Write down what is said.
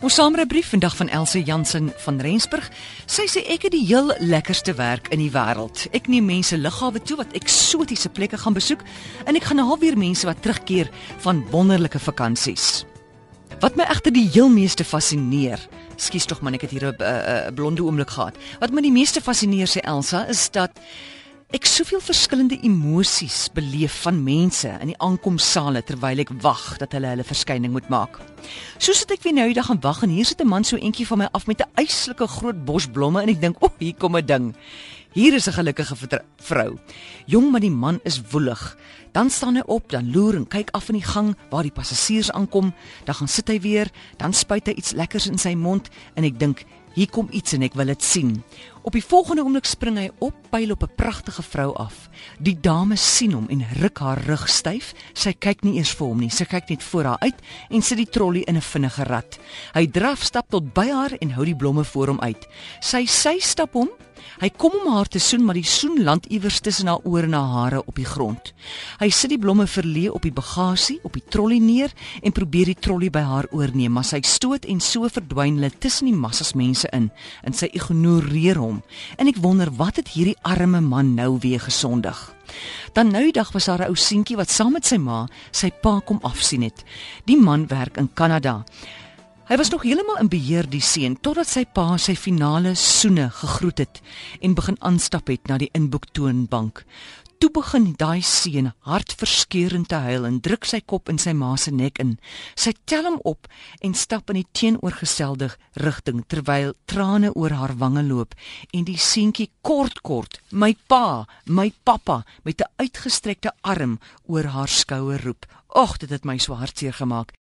Ons saamrybrief vandag van Elsie Jansen van Rensburg. Sy sê ek het die heel lekkerste werk in die wêreld. Ek neem mense lughawe toe wat eksotiese plekke gaan besoek en ek gaan alweer mense wat terugkeer van wonderlike vakansies. Wat my egter die heel meeste fascineer, skus tog man, ek het hier 'n uh, uh, blonde oomblik gehad. Wat my die meeste fascineer sê Elsa is dat Ek soveel verskillende emosies beleef van mense in die aankomsale terwyl ek wag dat hulle hulle verskyning moet maak. Soos dit ek weer nou die dag gaan wag en hier sit 'n man so eentjie van my af met 'n eislike groot bos blomme en ek dink, "O, oh, hier kom 'n ding." Hier is 'n gelukkige vrou. Jong, maar die man is woelig. Dan staan hy op, dan loer en kyk af in die gang waar die passasiers aankom, dan gaan sit hy weer, dan spuit hy iets lekkers in sy mond en ek dink, Hier kom iets en ek wil dit sien. Op die volgende oomblik spring hy op, pyl op 'n pragtige vrou af. Die dame sien hom en ruk haar rug styf. Sy kyk nie eers vir hom nie. Sy kyk net voor haar uit en sit die trolly in 'n vinnige rat. Hy draf stap tot by haar en hou die blomme voor hom uit. Sy sy stap hom Hy kom om haar te soen, maar die soen land iewers tussen haar ore en haar hare op die grond. Hy sit die blomme verlee op die bagasie, op die trolly neer en probeer die trolly by haar oorneem, maar sy stoot en so verdwyn hulle tussen die massas mense in en sy ignoreer hom. En ek wonder wat het hierdie arme man nou weer gesondig? Dan nou die dag was daar 'n ou seentjie wat saam met sy ma sy pa kom afsien het. Die man werk in Kanada. Hy was nog heeltemal in beheer die seun totdat sy pa sy finale soene gegroet het en begin aanstap het na die inboektoonbank. Toe begin daai seun hartverskeurend te huil en druk sy kop in sy ma se nek in. Sy tel hom op en stap in die teenoorgestelde rigting terwyl trane oor haar wange loop en die seentjie kort kort, "My pa, my pappa," met 'n uitgestrekte arm oor haar skouer roep. "Ag, dit het my so hartseer gemaak."